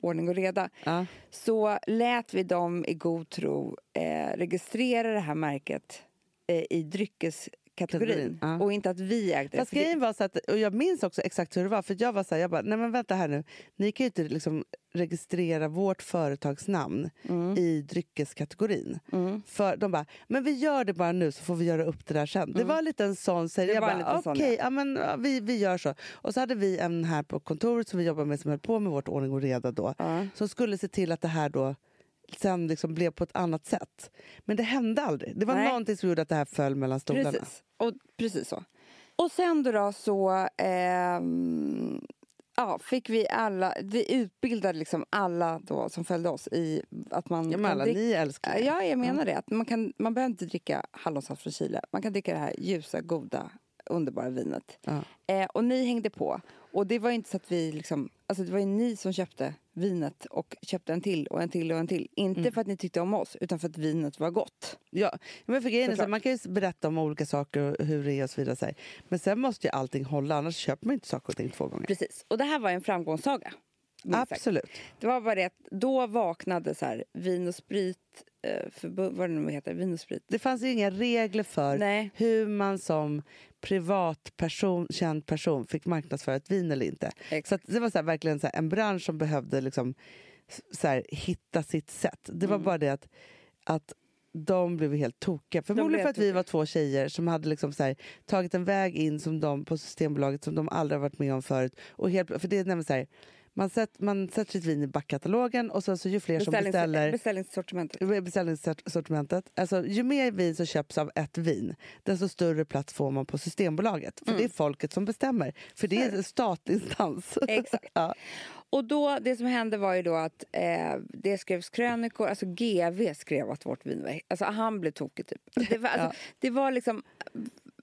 ordning och reda Ja. så lät vi dem i god tro eh, registrera det här märket eh, i dryckeskategorin. Kategorin, ja. Och inte att vi ägde. Fast det- var så att, och jag minns också exakt hur det var, för jag var så här, jag bara, nej men vänta här nu, ni kan ju inte liksom registrera vårt företagsnamn Mm. i dryckeskategorin. För de bara, men vi gör det bara nu så får vi göra upp det där sen. Det var lite en sån, så Mm. Det jag bara, liten sån, okej, ja. ja, men ja, vi, vi gör så. Och så hade vi en här på kontoret som vi jobbar med som höll på med vårt ordning och reda då, som skulle se till att det här då sen liksom blev på ett annat sätt. Men det hände aldrig. Det var Nej. någonting som gjorde att det här föll mellan stolarna. Precis. Och, precis så. Och sen då, då så ehm, ja, fick vi alla, vi utbildade liksom alla då som följde oss i att man Ja, men alla, ni älskar det. Ja, jag menar det. Att man, kan, man behöver inte dricka hallonsaft från Chile. Man kan dricka det här ljusa, goda, underbara vinet. Ja. Eh, och ni hängde på. Och det var inte så att vi liksom... Alltså det var ju ni som köpte vinet och köpte en till och en till och en till. Inte Mm. för att ni tyckte om oss, utan för att vinet var gott. Ja, men för grejen så, man kan ju berätta om olika saker och hur det är och så vidare. Så. Men sen måste ju allting hålla, annars köper man inte saker och ting två gånger. Precis. Och det här var en framgångssaga. sagt. Absolut. Det var bara det att då vaknade så här, vin och sprit, eh, för, vad det nu heter, vin och sprit. Det fanns ju inga regler för Nej. hur man som privatperson, känd person fick marknadsföra ett vin eller inte. Exakt. Så det var så här, verkligen så här, en bransch som behövde liksom, så här, hitta sitt sätt. Det var Mm. bara det att, att de blev helt tokiga. Förmodligen för att vi var två tjejer som hade liksom så här, tagit en väg in som de på Systembolaget som de aldrig varit med om förut. Och helt, för det är nämligen så här, man, sätter, man sätter sitt vin i backkatalogen och så, så ju fler som beställer Beställningssortimentet. beställningssortimentet. Alltså, ju mer vin som köps av ett vin, desto större plats får man på Systembolaget. För Mm. det är folket som bestämmer. För det är en statlig instans. Exakt. ja. Och då, det som hände var ju då att eh, det skrevs krönikor, alltså GV skrev att vårt vin var... Alltså han blev tokig typ. Det var, alltså, Ja. det var liksom...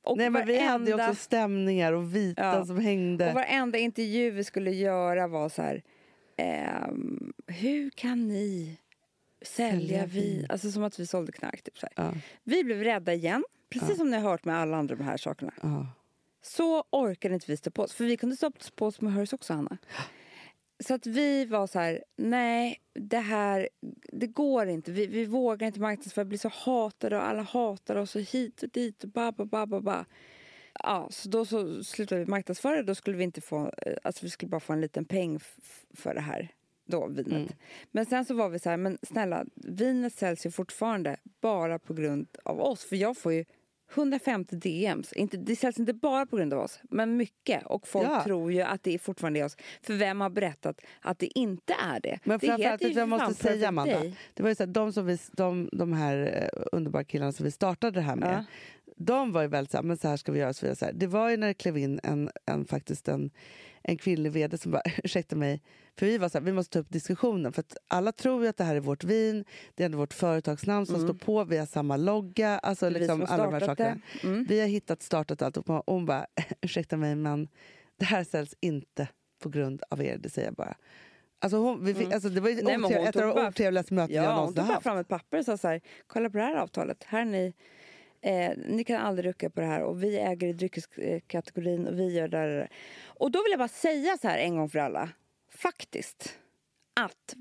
Och Nej, men vi hade ju varenda- också stämningar och vita Ja. som hängde. Och varenda intervju vi skulle göra var så här... ehm, hur kan ni sälja Sälja vin? vin. Alltså som att vi sålde knark. Typ, så. Ja. Vi blev rädda igen, precis som ni har hört med alla andra de här sakerna. Ja. Så orkade inte vi stå på oss. För vi kunde stå på oss med Hers också, Hanna. Så att vi var så här, nej, det här, det går inte. Vi, vi vågar inte marknadsföra, vi blir så hatade och alla hatar oss och hit och dit och ba, ba, ba, ba, ba. Ja, så då så slutade vi marknadsföra, då skulle vi inte få, eh, alltså vi skulle bara få en liten peng för det här då, vinet. Men sen så var vi så här, men snälla, vinet säljs ju fortfarande bara på grund av oss. För jag får ju 150 DMs. Inte, det säljs inte bara på grund av oss, men mycket. Och folk Ja. tror ju att det fortfarande är oss. För vem har berättat att det inte är det? Men det framförallt, vad jag måste säga Amanda. Day. Det var ju så här, de, som vi, de, de här eh, underbara killarna som vi startade det här med. De var ju väldigt så här, men så här ska vi göra. Så så här. Det var ju när det klev in en, en, faktiskt en, en kvinnlig vd som bara, ursäkta mig, för vi var så här, vi måste ta upp diskussionen. För att alla tror ju att det här är vårt vin, det är ändå vårt företagsnamn som står på, vi har samma logga, alltså Mm. vi liksom alla de här sakerna. Mm. Vi har hittat, startat allt och hon bara, ursäkta mig men det här säljs inte på grund av er, det säger jag bara. Alltså hon, vi fick, alltså det var Mm. Nej, men hon otrevligt, ett av tog de bara- otrevligaste möten jag Ja, hon någonsin tog har bara haft. fram ett papper och sa så här, kolla på det här avtalet. Här är ni, eh, ni kan aldrig rucka på det här och vi äger i dryckeskategorin och vi gör där. Och då vill jag bara säga så här en gång för alla, faktiskt, att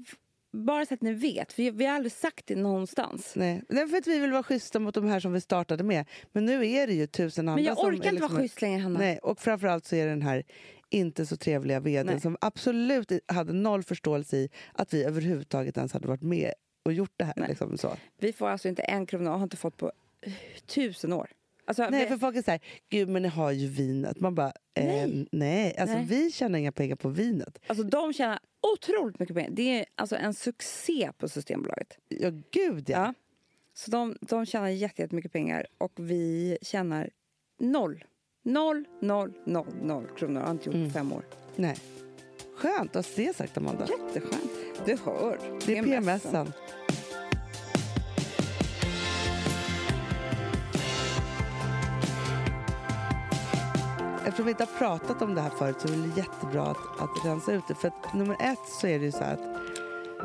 bara så att ni vet, för vi har aldrig sagt det någonstans. Nej, det är för att vi vill vara schyssta mot de här som vi startade med. Men nu är det ju tusen andra Men jag orkar inte vara liksom- schysst längre, Hanna. Nej, och framförallt så är det den här inte så trevliga vdn Nej. som absolut hade noll förståelse i att vi överhuvudtaget ens hade varit med och gjort det här. Liksom. Vi får alltså inte en krona och har inte fått på tusen år. Alltså, Nej, vi, för folk är så här, gud men ni har ju vinet. Man bara, eh, Nej. nej. Alltså, Nej. vi tjänar inga pengar på vinet. alltså de tjänar otroligt mycket pengar. Det är alltså en succé på Systembolaget. Ja, gud ja. Ja. Så de, de tjänar jätte- jättemycket pengar och vi tjänar noll. Noll, noll, noll, noll kronor. Har inte gjort Mm. på fem år. Nej. Skönt att se sagt Amanda. Jätteskönt. Du hör. Det är PMSen. Eftersom vi inte har pratat om det här förut så är det jättebra att, att rensa ut det. För att nummer ett så är det ju så att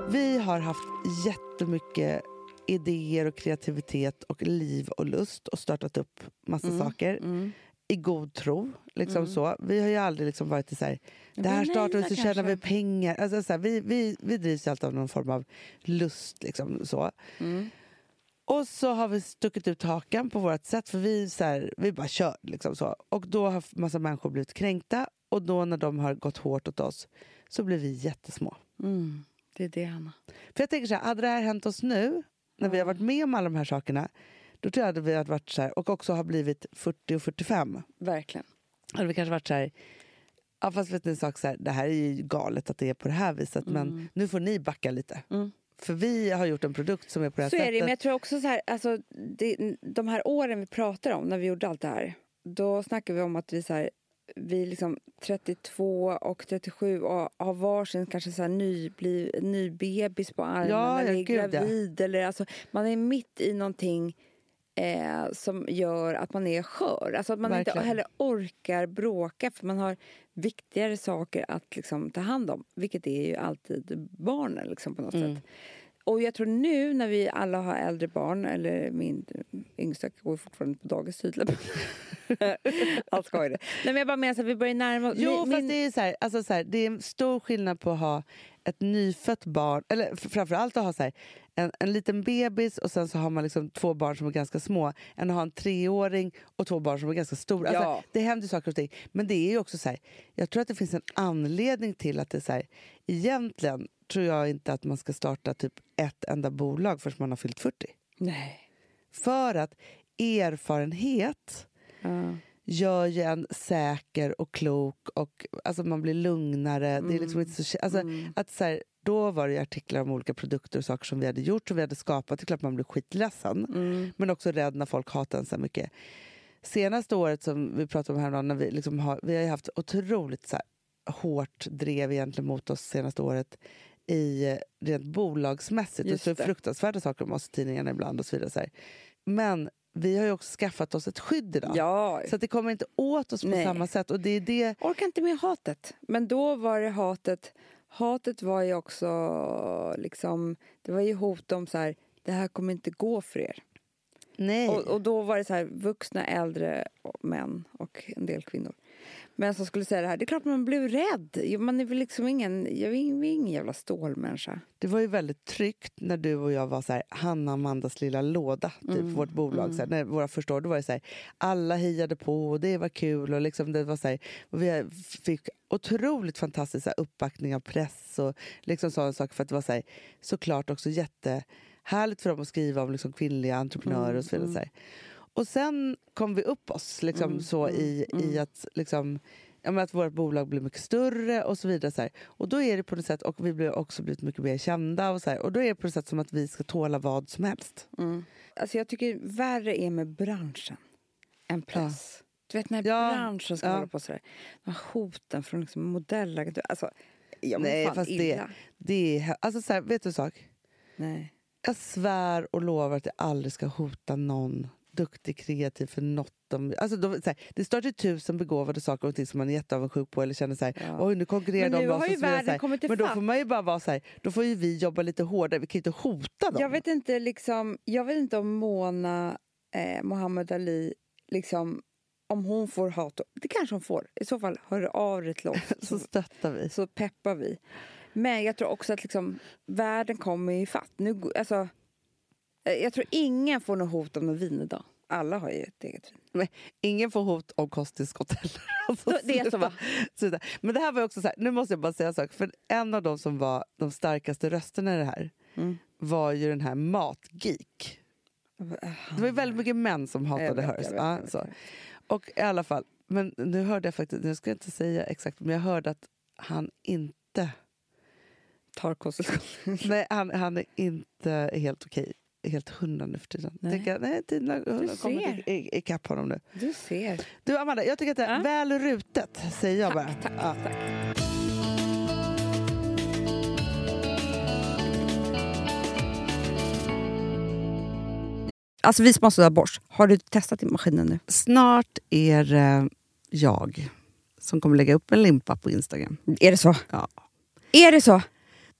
vi har haft jättemycket idéer och kreativitet och liv och lust och startat upp massa saker Mm. i god tro. Liksom så. Vi har ju aldrig liksom varit i så här, det här startar naiva så tjänar vi kanske. pengar. Alltså, så här, vi, vi, vi drivs ju alltid av någon form av lust. Liksom, så. Mm. Och så har vi stuckit ut hakan på vårt sätt för vi, så här, vi bara kör. Liksom så. Och då har massa människor blivit kränkta och då när de har gått hårt åt oss så blir vi jättesmå. Mm. Det är det, Hanna. För jag tänker så här, hade det här hänt oss nu, när vi har varit med om alla de här sakerna, då tror jag att vi hade varit så här, och också har blivit 40 och 45, Verkligen. hade vi kanske varit så här, ja fast vet ni en sak, så här, det här är ju galet att det är på det här viset, men nu får ni backa lite. Mm. För vi har gjort en produkt som är på det här Så sättet. är det, men jag tror också så här, alltså, det, de här åren vi pratar om när vi gjorde allt det här, då snackar vi om att vi så här, vi liksom 32 och 37 och har varsin kanske så här ny, bli, ny bebis på armen Ja, eller är gud, ja. gravid. Eller, alltså, man är mitt i någonting eh, som gör att man är skör. Alltså att man inte Verkligen. heller orkar bråka för man har viktigare saker att liksom, ta hand om. Vilket är ju alltid barnen liksom, på något Mm. sätt. Och jag tror nu när vi alla har äldre barn, eller min yngsta går fortfarande på dagis tydligen. Allt skoj det. Nej men jag bara menar så att vi börjar närma oss. Jo, min, fast det är, så här, alltså så här, det är en stor skillnad på att ha ett nyfött barn, eller framförallt att ha så här, en, en liten bebis och sen så har man liksom två barn som är ganska små, än att ha en treåring och två barn som är ganska stora. Alltså, Ja. Det händer saker och ting. Men det är ju också så här, jag tror att det finns en anledning till att det är så här, egentligen tror jag inte att man ska starta typ ett enda bolag förrän man har fyllt 40. Nej. För att erfarenhet Ja. gör ju en säker och klok och alltså man blir lugnare. Det är liksom inte så, alltså, att så här, då var det artiklar om olika produkter och saker som vi hade gjort som vi hade skapat. Det är klart man blir skitledsen. Men också rädd när folk hatar en så mycket. Senaste året som vi pratade om häromdagen, när vi, liksom har, vi har haft otroligt så här, hårt drev egentligen mot oss senaste året i eh, rent bolagsmässigt. Just det. fruktansvärda saker om oss i tidningarna ibland och så vidare. Så här. Men vi har ju också skaffat oss ett skydd idag. Ja. Så att det kommer inte åt oss på Nej. samma sätt. Och det är det... Orkar inte med hatet. Men då var det hatet. Hatet var ju också liksom. Det var ju hot om så här. Det här kommer inte gå för er. Nej. Och, och då var det så här vuxna, äldre män och en del kvinnor. Men som skulle säga det här, det är klart man blev rädd. Man är väl liksom ingen, jag är ingen, jävla stålmänniska. Det var ju väldigt tryggt när du och jag var så här, Hanna och Amandas lilla låda, typ Mm, vårt bolag. Så här, när våra första år, då var det så här, alla hejade på och det var kul. Och liksom det var så här, vi fick otroligt fantastisk så här, uppbackning av press och liksom sådana saker. För att det var så här, såklart också jättehärligt för dem att skriva om liksom, kvinnliga entreprenörer och så Mm, vidare. Så här. Och sen kom vi upp oss liksom, Mm, så i, i att, liksom, ja, att vårt bolag blev mycket större och så vidare. Så här. Och då är det på något sätt, och vi blev också blivit mycket mer kända. Och, så här. och då är det på något sätt som att vi ska tåla vad som helst. Alltså jag tycker värre är med branschen än press. Du vet när Ja, branschen ska ja. hålla på sådär. De här hoten från liksom modellagenturer. Alltså, jag Nej, fan fast det, illa. det är... he- Alltså, så här, vet du en sak? Nej. Jag svär och lovar att jag aldrig ska hota någon duktig, kreativ för något de... Alltså, de här, det står till tusen begåvade saker och ting som man är jätteavundsjuk på eller känner så här, Ja. oj nu konkurrerar Men nu har ju världen så här. kommit Men då får man ju bara vara så här, då får ju vi jobba lite hårdare, vi kan ju inte hota dem. Jag vet inte liksom, jag vet inte om Mona eh, Mohammed Ali liksom om hon får hat. Det kanske hon får. I så fall hör av dig till oss Så stöttar vi. så peppar vi. Men jag tror också att liksom, världen kommer i fatt. Nu, alltså, jag tror ingen får något hot om någon vin idag. Alla har ju ett eget vin. Ingen får hot om kosttillskott heller. Alltså, det är så, sluta. va? Sluta. Men det här var också så här, nu måste jag bara säga en sak. För en av de som var de starkaste rösterna i det här Mm. var ju den här Matgeek. Det var ju väldigt mycket män som hatade Hearst. Ja, så. Och i alla fall, men nu hörde jag faktiskt, nu ska jag inte säga exakt, men jag hörde att han inte, Tar kosttillskott. nej han, han är inte helt okej, helt hundra nu för tiden. Nej. Nej, nej tiden har har kommit ikapp honom nu. Du ser. Du Amanda, jag tycker att det är Ja. väl rutet, säger jag bara. Tack, tack, Ja. tack. Alltså vi sponsrar av Bosch. Har du testat i maskinen nu? Snart är det jag som kommer lägga upp en limpa på Instagram. Är det så? Ja. Är det så?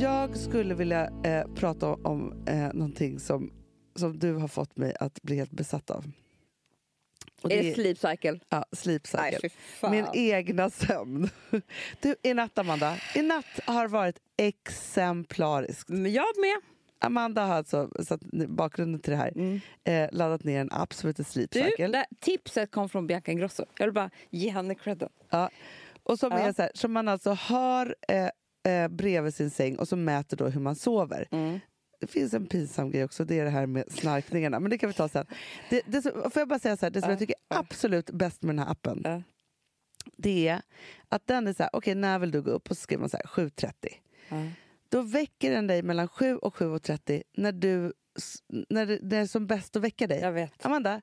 Jag skulle vilja eh, prata om eh, någonting som, som du har fått mig att bli helt besatt av. Och Är det sleep cycle? ja, sleep cycle. Nej. Min egna sömn. Du, I natt, Amanda. I natt har varit exemplariskt. Men jag med. Amanda har alltså, så att, bakgrunden till det här, eh, laddat ner en app som heter Sleep Du, Cycle. det, tipset kom från Bianca Ingrosso. Jag vill bara ge henne credden. Ja. Och som, Ja. är så här, som man alltså har eh, eh, bredvid sin säng och som mäter då hur man sover. Det finns en pinsam grej också, det är det här med snarkningarna. Men det kan vi ta sen. Det, det, som- får jag bara säga så här, det som Ja. jag tycker är absolut bäst med den här appen, det är att den är så här, okej när vill du gå upp? Och så skriver man så här 7.30. Ja. Då väcker den dig mellan 7 och 7.30 när du s- när det, är som bäst att väcka dig. Amanda,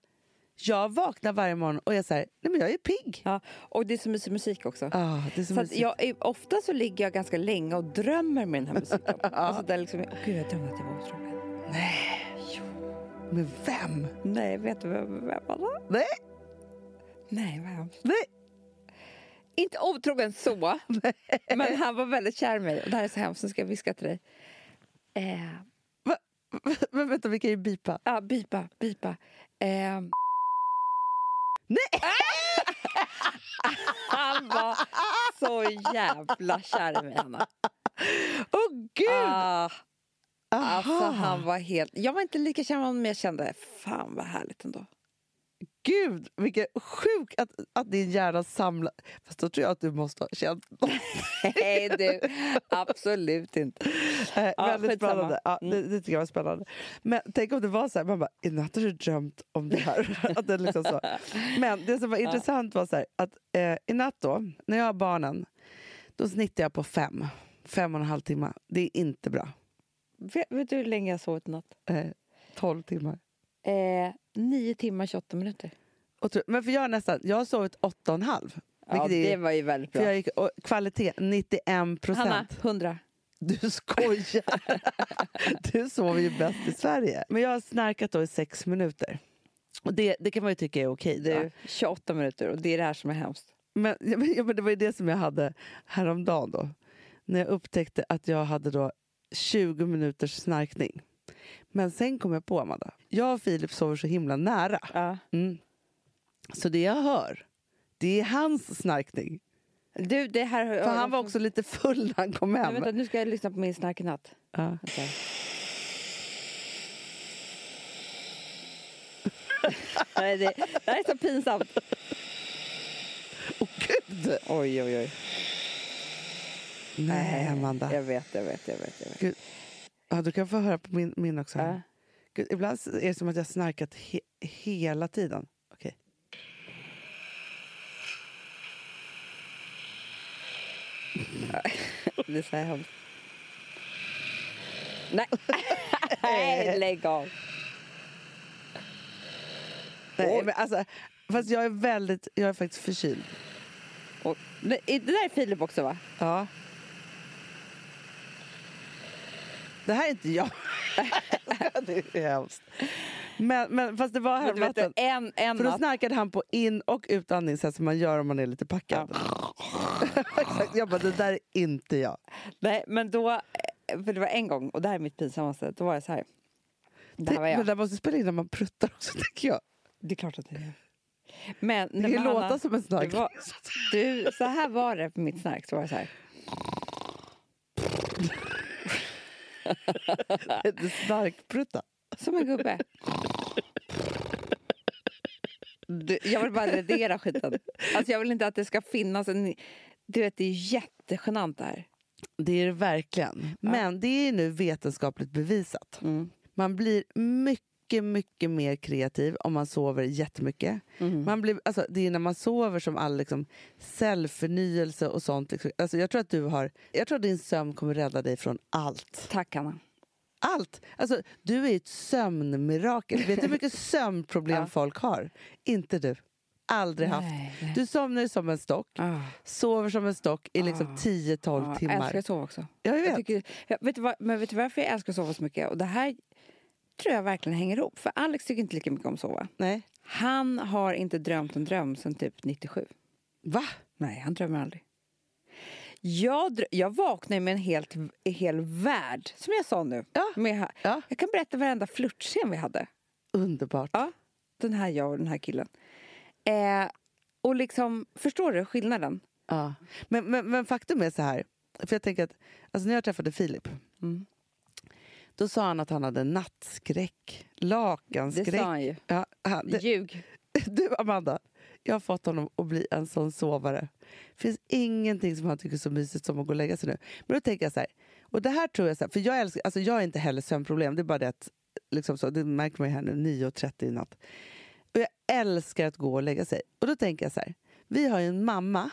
jag vaknar varje morgon och jag säger nej men jag är pigg. Ja. Och det är så mysig musik också. Ah, det är så Så mysigt. jag, ofta så ligger jag ganska länge och drömmer med den här musiken. alltså där liksom, åh gud jag drömde att jag var otrogen. Men vem? Nej, vet du vem, vem var? Nej, Nej, vem? nej. Inte otrogen så, men han var väldigt kär i mig. Och det här är så hemskt, nu ska jag viska till dig. Eh, Men vänta, vi kan ju bipa. ja, bipa, bipa. Eh, Nej! han var så jävla kär i mig, Hanna. Åh gud! Ah, alltså, han var helt... Jag var inte lika kär med honom, men jag kände fan vad härligt ändå. Gud, vilken sjuk att, att din hjärna samlar... Fast då tror jag att du måste ha känt. Nej du, absolut inte. Eh, Ja, väldigt spännande. Ja, det, det tycker jag var spännande. Men tänk om det var så här, man bara, i natt har du drömt om det här. att det liksom så. Men det som var intressant var så här, att eh, i natt då, när jag har barnen, då snittar jag på fem. Fem och en halv timme. Det är inte bra. Vet, vet du hur länge jag sovit i natt? Eh, Tolv timmar. Eh, 9 timmar 28 minuter. Otro- Men för jag har nästan, jag har sovit åtta och en halv. Ja, det var ju väldigt För bra. jag gick, och kvalitet 91 Hanna, procent. 100. Du skojar! du sover ju bäst i Sverige. Men jag har snarkat då i sex minuter. Och det, det kan man ju tycka är okej. Du, 28 minuter och det är det här som är hemskt. Men, ja, men, ja, men det var ju det som jag hade häromdagen då. När jag upptäckte att jag hade då 20 minuters snarkning. Men sen kom jag på, Amanda. Jag och Filip sover så himla nära. Ja. Mm. Så det jag hör, det är hans snarkning. Du, det här... För han var också lite full när han kom Men hem. vänta, nu ska jag lyssna på min snarknatt. Ja. Vänta. Nej, det, det här är så pinsamt. Åh gud! Oj, oj, oj. Nej, Amanda. Jag vet, jag vet, jag vet. Jag vet. Gud. Ja, du kan få höra på min, min också. Ja. Gud, ibland är det som att jag snarkat he hela tiden. Okej. Det är så här hemskt. Nej. Nej, lägg av. Nej, men alltså, fast jag är väldigt, jag är faktiskt förkyld. Och, det där är Filip också, va? Ja. Det här är inte jag. det är hemskt. Men, men fast det var Men häromnatten. en, en För då snarkade han på in och utandning så som man gör om man är lite packad. Exakt. Jag bara, det där är inte jag. Nej, men då... eh, För det var en gång, och det här är mitt pinsammaste. Då var det så här. Det här var Men jag. det måste spela in när man pruttar också, tycker jag. Det är klart att det är. Men, Det kan men ju låta som en det snark. var, du, så här var det på mitt snark. Så var det så här. Det snarkprutta. Som en gubbe. Du, jag vill bara radera skiten. Alltså jag vill inte att det ska finnas en... Du vet, det är jättegenant det här. Det är det verkligen. Men det är nu vetenskapligt bevisat. Mm. Man blir mycket, mycket mer kreativ om man sover jättemycket. Mm. Man blir, alltså, det är när man sover som all liksom, cellförnyelse och sånt. liksom- Alltså, jag tror att du har, jag tror att din sömn kommer rädda dig från allt. Tack, Anna. Allt! Alltså, du är ett sömnmirakel. Vet du hur mycket sömnproblem Ja. folk har? Inte du. Aldrig haft. Nej, nej. Du somnar som en stock, Ah. sover som en stock i liksom Ah. 10-12 Ja, Jag timmar. älskar att sova också. Jag vet. Jag tycker, jag, vet du vad, men vet du varför jag älskar att sova så mycket? Och det här tror jag verkligen hänger ihop. För Alex tycker inte lika mycket om att sova. Nej. Han har inte drömt en dröm sedan typ 97. Va? Nej, han drömmer aldrig. Jag, drö- jag vaknar med en helt, en hel värld, som jag sa nu. Ja. Med, Ja. Jag kan berätta varenda flörtscen vi hade. Underbart. Ja, den här jag och den här killen. Eh, och liksom, förstår du skillnaden? Ja. Men, men, men faktum är så här, för jag tänker att alltså när jag träffade Filip Mm. Då sa han att han hade nattskräck, lakanskräck. Det sa han ju. Ja, han, det, Ljug. du Amanda, jag har fått honom att bli en sån sovare. Det finns ingenting som han tycker är så mysigt som att gå och lägga sig nu. Men då tänker jag så här, och det här tror jag så här, för jag älskar, alltså jag har inte heller sömnproblem, det är bara det att, liksom så, det märker man ju här nu, 9.30 i natt. Och jag älskar att gå och lägga sig. Och då tänker jag så här, vi har ju en mamma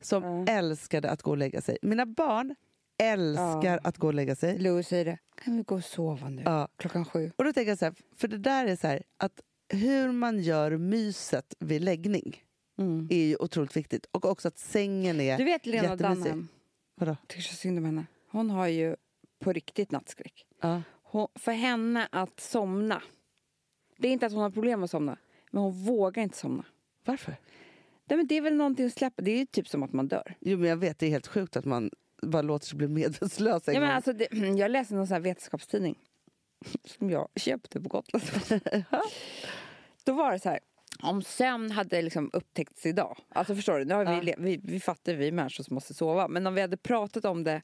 som Ja. älskade att gå och lägga sig. Mina barn älskar Ja. att gå och lägga sig. Louis säger det. Kan vi gå och sova nu? Ja. Klockan sju. Och då tänker jag så här, för det där är så här, att hur man gör myset vid läggning Mm. är ju otroligt viktigt. Och också att sängen är Du vet Lena. Dunham? Vadå? Tycker så synd om henne. Hon har ju på riktigt nattskräck. Ja. Hon, för henne att somna. Det är inte att hon har problem att somna. Men hon vågar inte somna. Varför? Nej, men det är väl någonting att släppa. Det är ju typ som att man dör. Jo, men jag vet, det är helt sjukt att man bara låter sig bli medvetslös Ja, men alltså, det, jag läste någon sån här vetenskapstidning som jag köpte på Gotland. Då var det så här. Om sömn hade liksom upptäckts idag. Alltså förstår du? Nu har vi, Ja. vi, vi fattar vi människor som måste sova. Men om vi hade pratat om det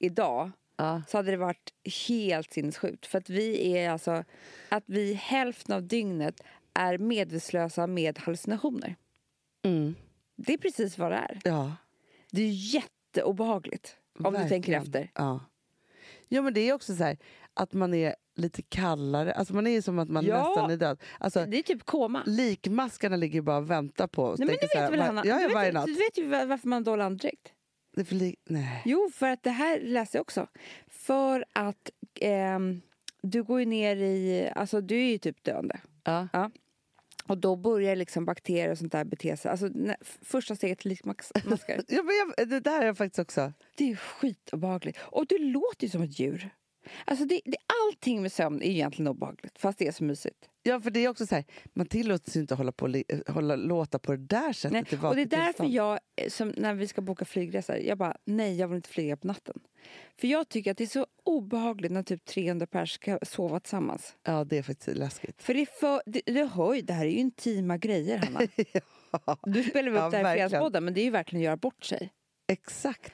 idag Ja. så hade det varit helt sinnessjukt. För att vi är alltså, att vi hälften av dygnet är medvetslösa med hallucinationer. Mm. Det är precis vad det är. ja. Det är jätteobehagligt. Om du tänker verkligen. efter. Ja. Jo, men det är också så här att man är lite kallare. Alltså man är ju som att man Ja. nästan är död. Alltså, Det är typ koma. likmaskarna ligger bara och väntar på oss. Nej, men du här, vet väl Hanna? Ja, du, ja, vet, du vet ju var- varför man har dålig andedräkt. Nej. Jo, för att det här läser jag också. För att ehm, du går ju ner i... Alltså du är ju typ döende. Ja. Och då börjar liksom bakterier och sånt där bete sig. Alltså f- första steget till likmaskar. Ja, men jag, det där är jag faktiskt också. det är skitobehagligt. Och du låter ju som ett djur. Alltså det, det, allting med sömn är egentligen obehagligt, fast det är så mysigt. Ja, för det är också så här, man tillåts ju inte hålla på, li- hålla, låta på det där sättet. Nej. Och det är därför jag, eh, som när vi ska boka flygresor, jag bara nej, jag vill inte flyga på natten. För jag tycker att det är så obehagligt när typ 300 pers ska sova tillsammans. Ja, det är faktiskt läskigt. För det för, det, du hör ju, det här är ju intima grejer, Hanna. Du spelar väl upp Ja, det här i. Fredagspodden, men det är ju verkligen att göra bort sig. Exakt.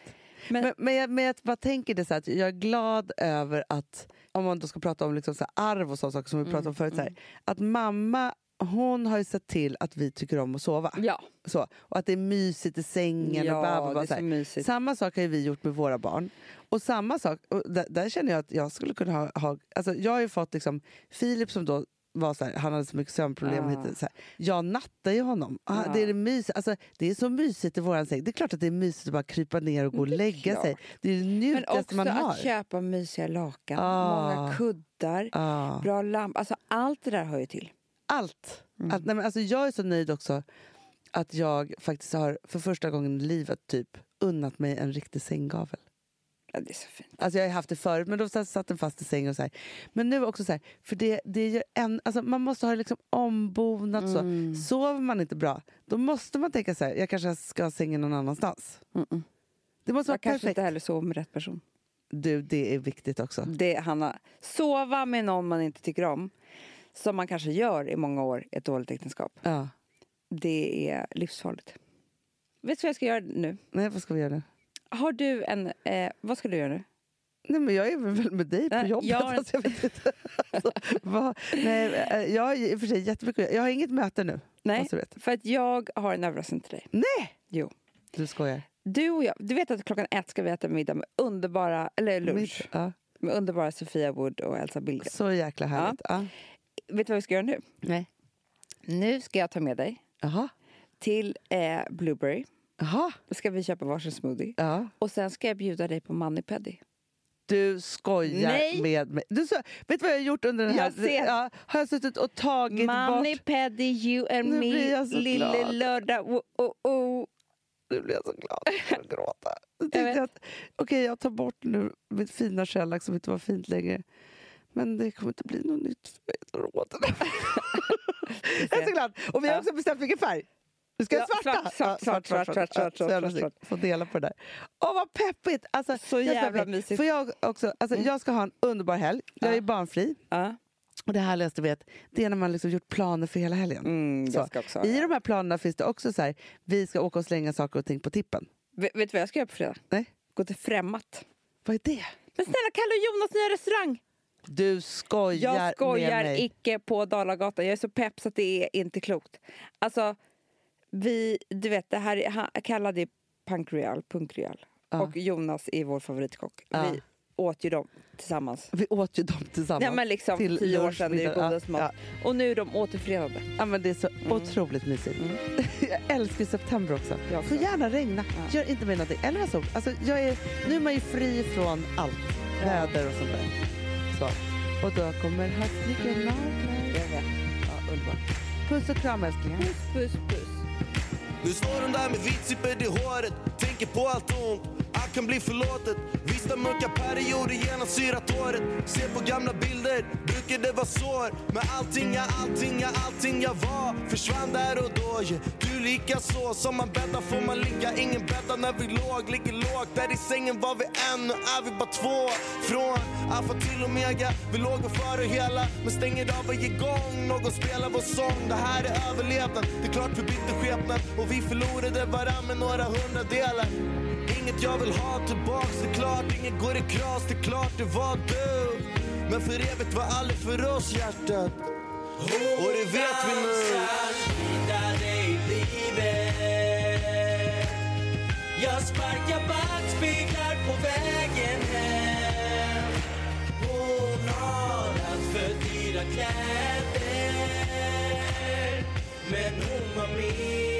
Men, Men, men, jag, men jag bara tänker det så att jag är glad över att, om man då ska prata om liksom så arv och sådana saker som vi pratade om förut, så här, att mamma hon har ju sett till att vi tycker om att sova. ja, Så, och att det är mysigt i sängen. Ja, och bla, bla, bla, så. Samma sak har ju vi gjort med våra barn. Och samma sak, och där, där känner jag att jag skulle kunna ha... ha alltså jag har ju fått liksom, Filip som då var så här, han hade så mycket sömnproblem. Hit, så här. Jag nattar ju honom. Ah, Ja. det, är det, mys, alltså, det är så mysigt i våran säng. Det är klart att det är mysigt att bara krypa ner och gå och lägga klart. sig. Det är det men njutigaste också man har. att köpa mysiga lakan, Ah. många kuddar, Ah. bra lamp. Alltså allt det där hör ju till. Allt. Mm. Allt. Nej, men alltså, jag är så nöjd också att jag faktiskt har för första gången i livet typ unnat mig en riktig sänggavel. Ja, det är så fint. Alltså jag har haft det förut, men då satt den fast i sängen. och så här. Men nu också så här, för det, det är ju en, alltså man måste ha det liksom ombonat. Mm. Så. Sover man inte bra, då måste man tänka så här, jag kanske ska ha sängen någon annanstans. Mm-mm. Det måste vara Jag kanske perfekt. inte heller sover med rätt person. Du, det är viktigt också. Det, Hanna, sova med någon man inte tycker om, som man kanske gör i många år i ett dåligt äktenskap, Ja. det är livsfarligt. Vet du vad jag ska göra nu? Nej, vad ska vi göra nu? Har du en... Eh, vad ska du göra nu? Nej, men jag är väl med dig på Nej, jobbet. jag har alltså, jag vet inte. Alltså, vad, nej, eh, jag har i och för sig jättemycket. Jag har inget möte nu. Nej, veta. för att jag har en överraskning till dig. Nej! Jo. Du skojar. Du och jag, du vet att klockan ett ska vi äta middag med underbara, eller lunch, Mitt- Ja, med underbara Sofia Wood och Elsa Billgren. så jäkla härligt. Ja. Vet du vad vi ska göra nu? Nej. Nu ska jag ta med dig Jaha. till eh, Blueberry. Jaha. Då ska vi köpa varsin smoothie. Ja. Och sen ska jag bjuda dig på manipedi. Du skojar Nej. med mig. Du, så, vet du vad jag har gjort under den här... Jag ser. Ja, har jag suttit och tagit bort... Manipedi, you and Nu blir me, jag så lille glad. lördag. Oh, oh, oh. Nu blir jag så glad. Jag börjar gråta. Jag att okej, jag tar bort nu mitt fina shellack som inte var fint längre. Men det kommer inte bli något nytt för mig. Jag är så glad. Och vi har också bestämt vilken färg. Vi ska Ja, svarta. svart, svart, svart, svart, svart, svart, svart. Få dela på det där. Åh, vad peppigt! Alltså, Så jävla mysigt. Får jag, också, alltså, jag ska ha en underbar helg. Jag Ja. är barnfri. Och det härligaste vet, det är när man liksom gjort planer för hela helgen. Mm, Så. också I de här planerna finns det också så här, vi ska åka och slänga saker och ting på tippen. Vet, vet du vad jag ska göra på fredag? Nej, Gå till Främmat. vad är det? Men snälla, Kalle och Jonas nya restaurang! Du skojar, Jag med skojar mig. icke på Dalagatan. Jag är så pepp så att det är inte klokt. Alltså, vi, du vet, det här är, han, Kalle det är Punk Real, Punk Real. Ja. Och Jonas är vår favoritkock. Ja. Vi åt ju dem tillsammans. Vi åt ju dem tillsammans. Ja, men liksom till tio år sedan, det är godast mat. Ja, Och nu är de återförenade. ja, men det är så otroligt mysigt. jag älskar september också. Mm. Jag Får gärna regna. Gör inte mig någonting. Eller så. Alltså, jag är, nu är man ju fri från allt. Väder och sånt där. Så. Och då kommer Jag vet. Ja, underbart. Puss och kram älsklingar. Puss, puss, puss. Nu står hon där med vitsippor i håret? Tänker på allt ont, allt kan bli förlåtet. Vissa mörka perioder genomsyrat håret. Ser på gamla bilder, brukar det vara sår. Men allting, ja allting, ja allting jag var Försvann där och då, yeah. du lika så Som man bäddar får man ligga, ingen bäddar när vi låg Ligger lågt, där i sängen var vi en, nu är vi bara två. Från alfa till omega, vi låg och före hela. Men stänger av varje gång någon spelar vår sång. Det här är överlevnad, det är klart vi bytte skepnad. Och vi förlorade varann med några hundradelar. Inget jag vill ha tillbaks, det är klart Inget går i kras, det är klart det var du Men för evigt var aldrig för oss hjärtat. Och det vet vi nu. Jag sparkar backspeglar på vägen hem. Hon har allt för dyra kläder. Men hon var min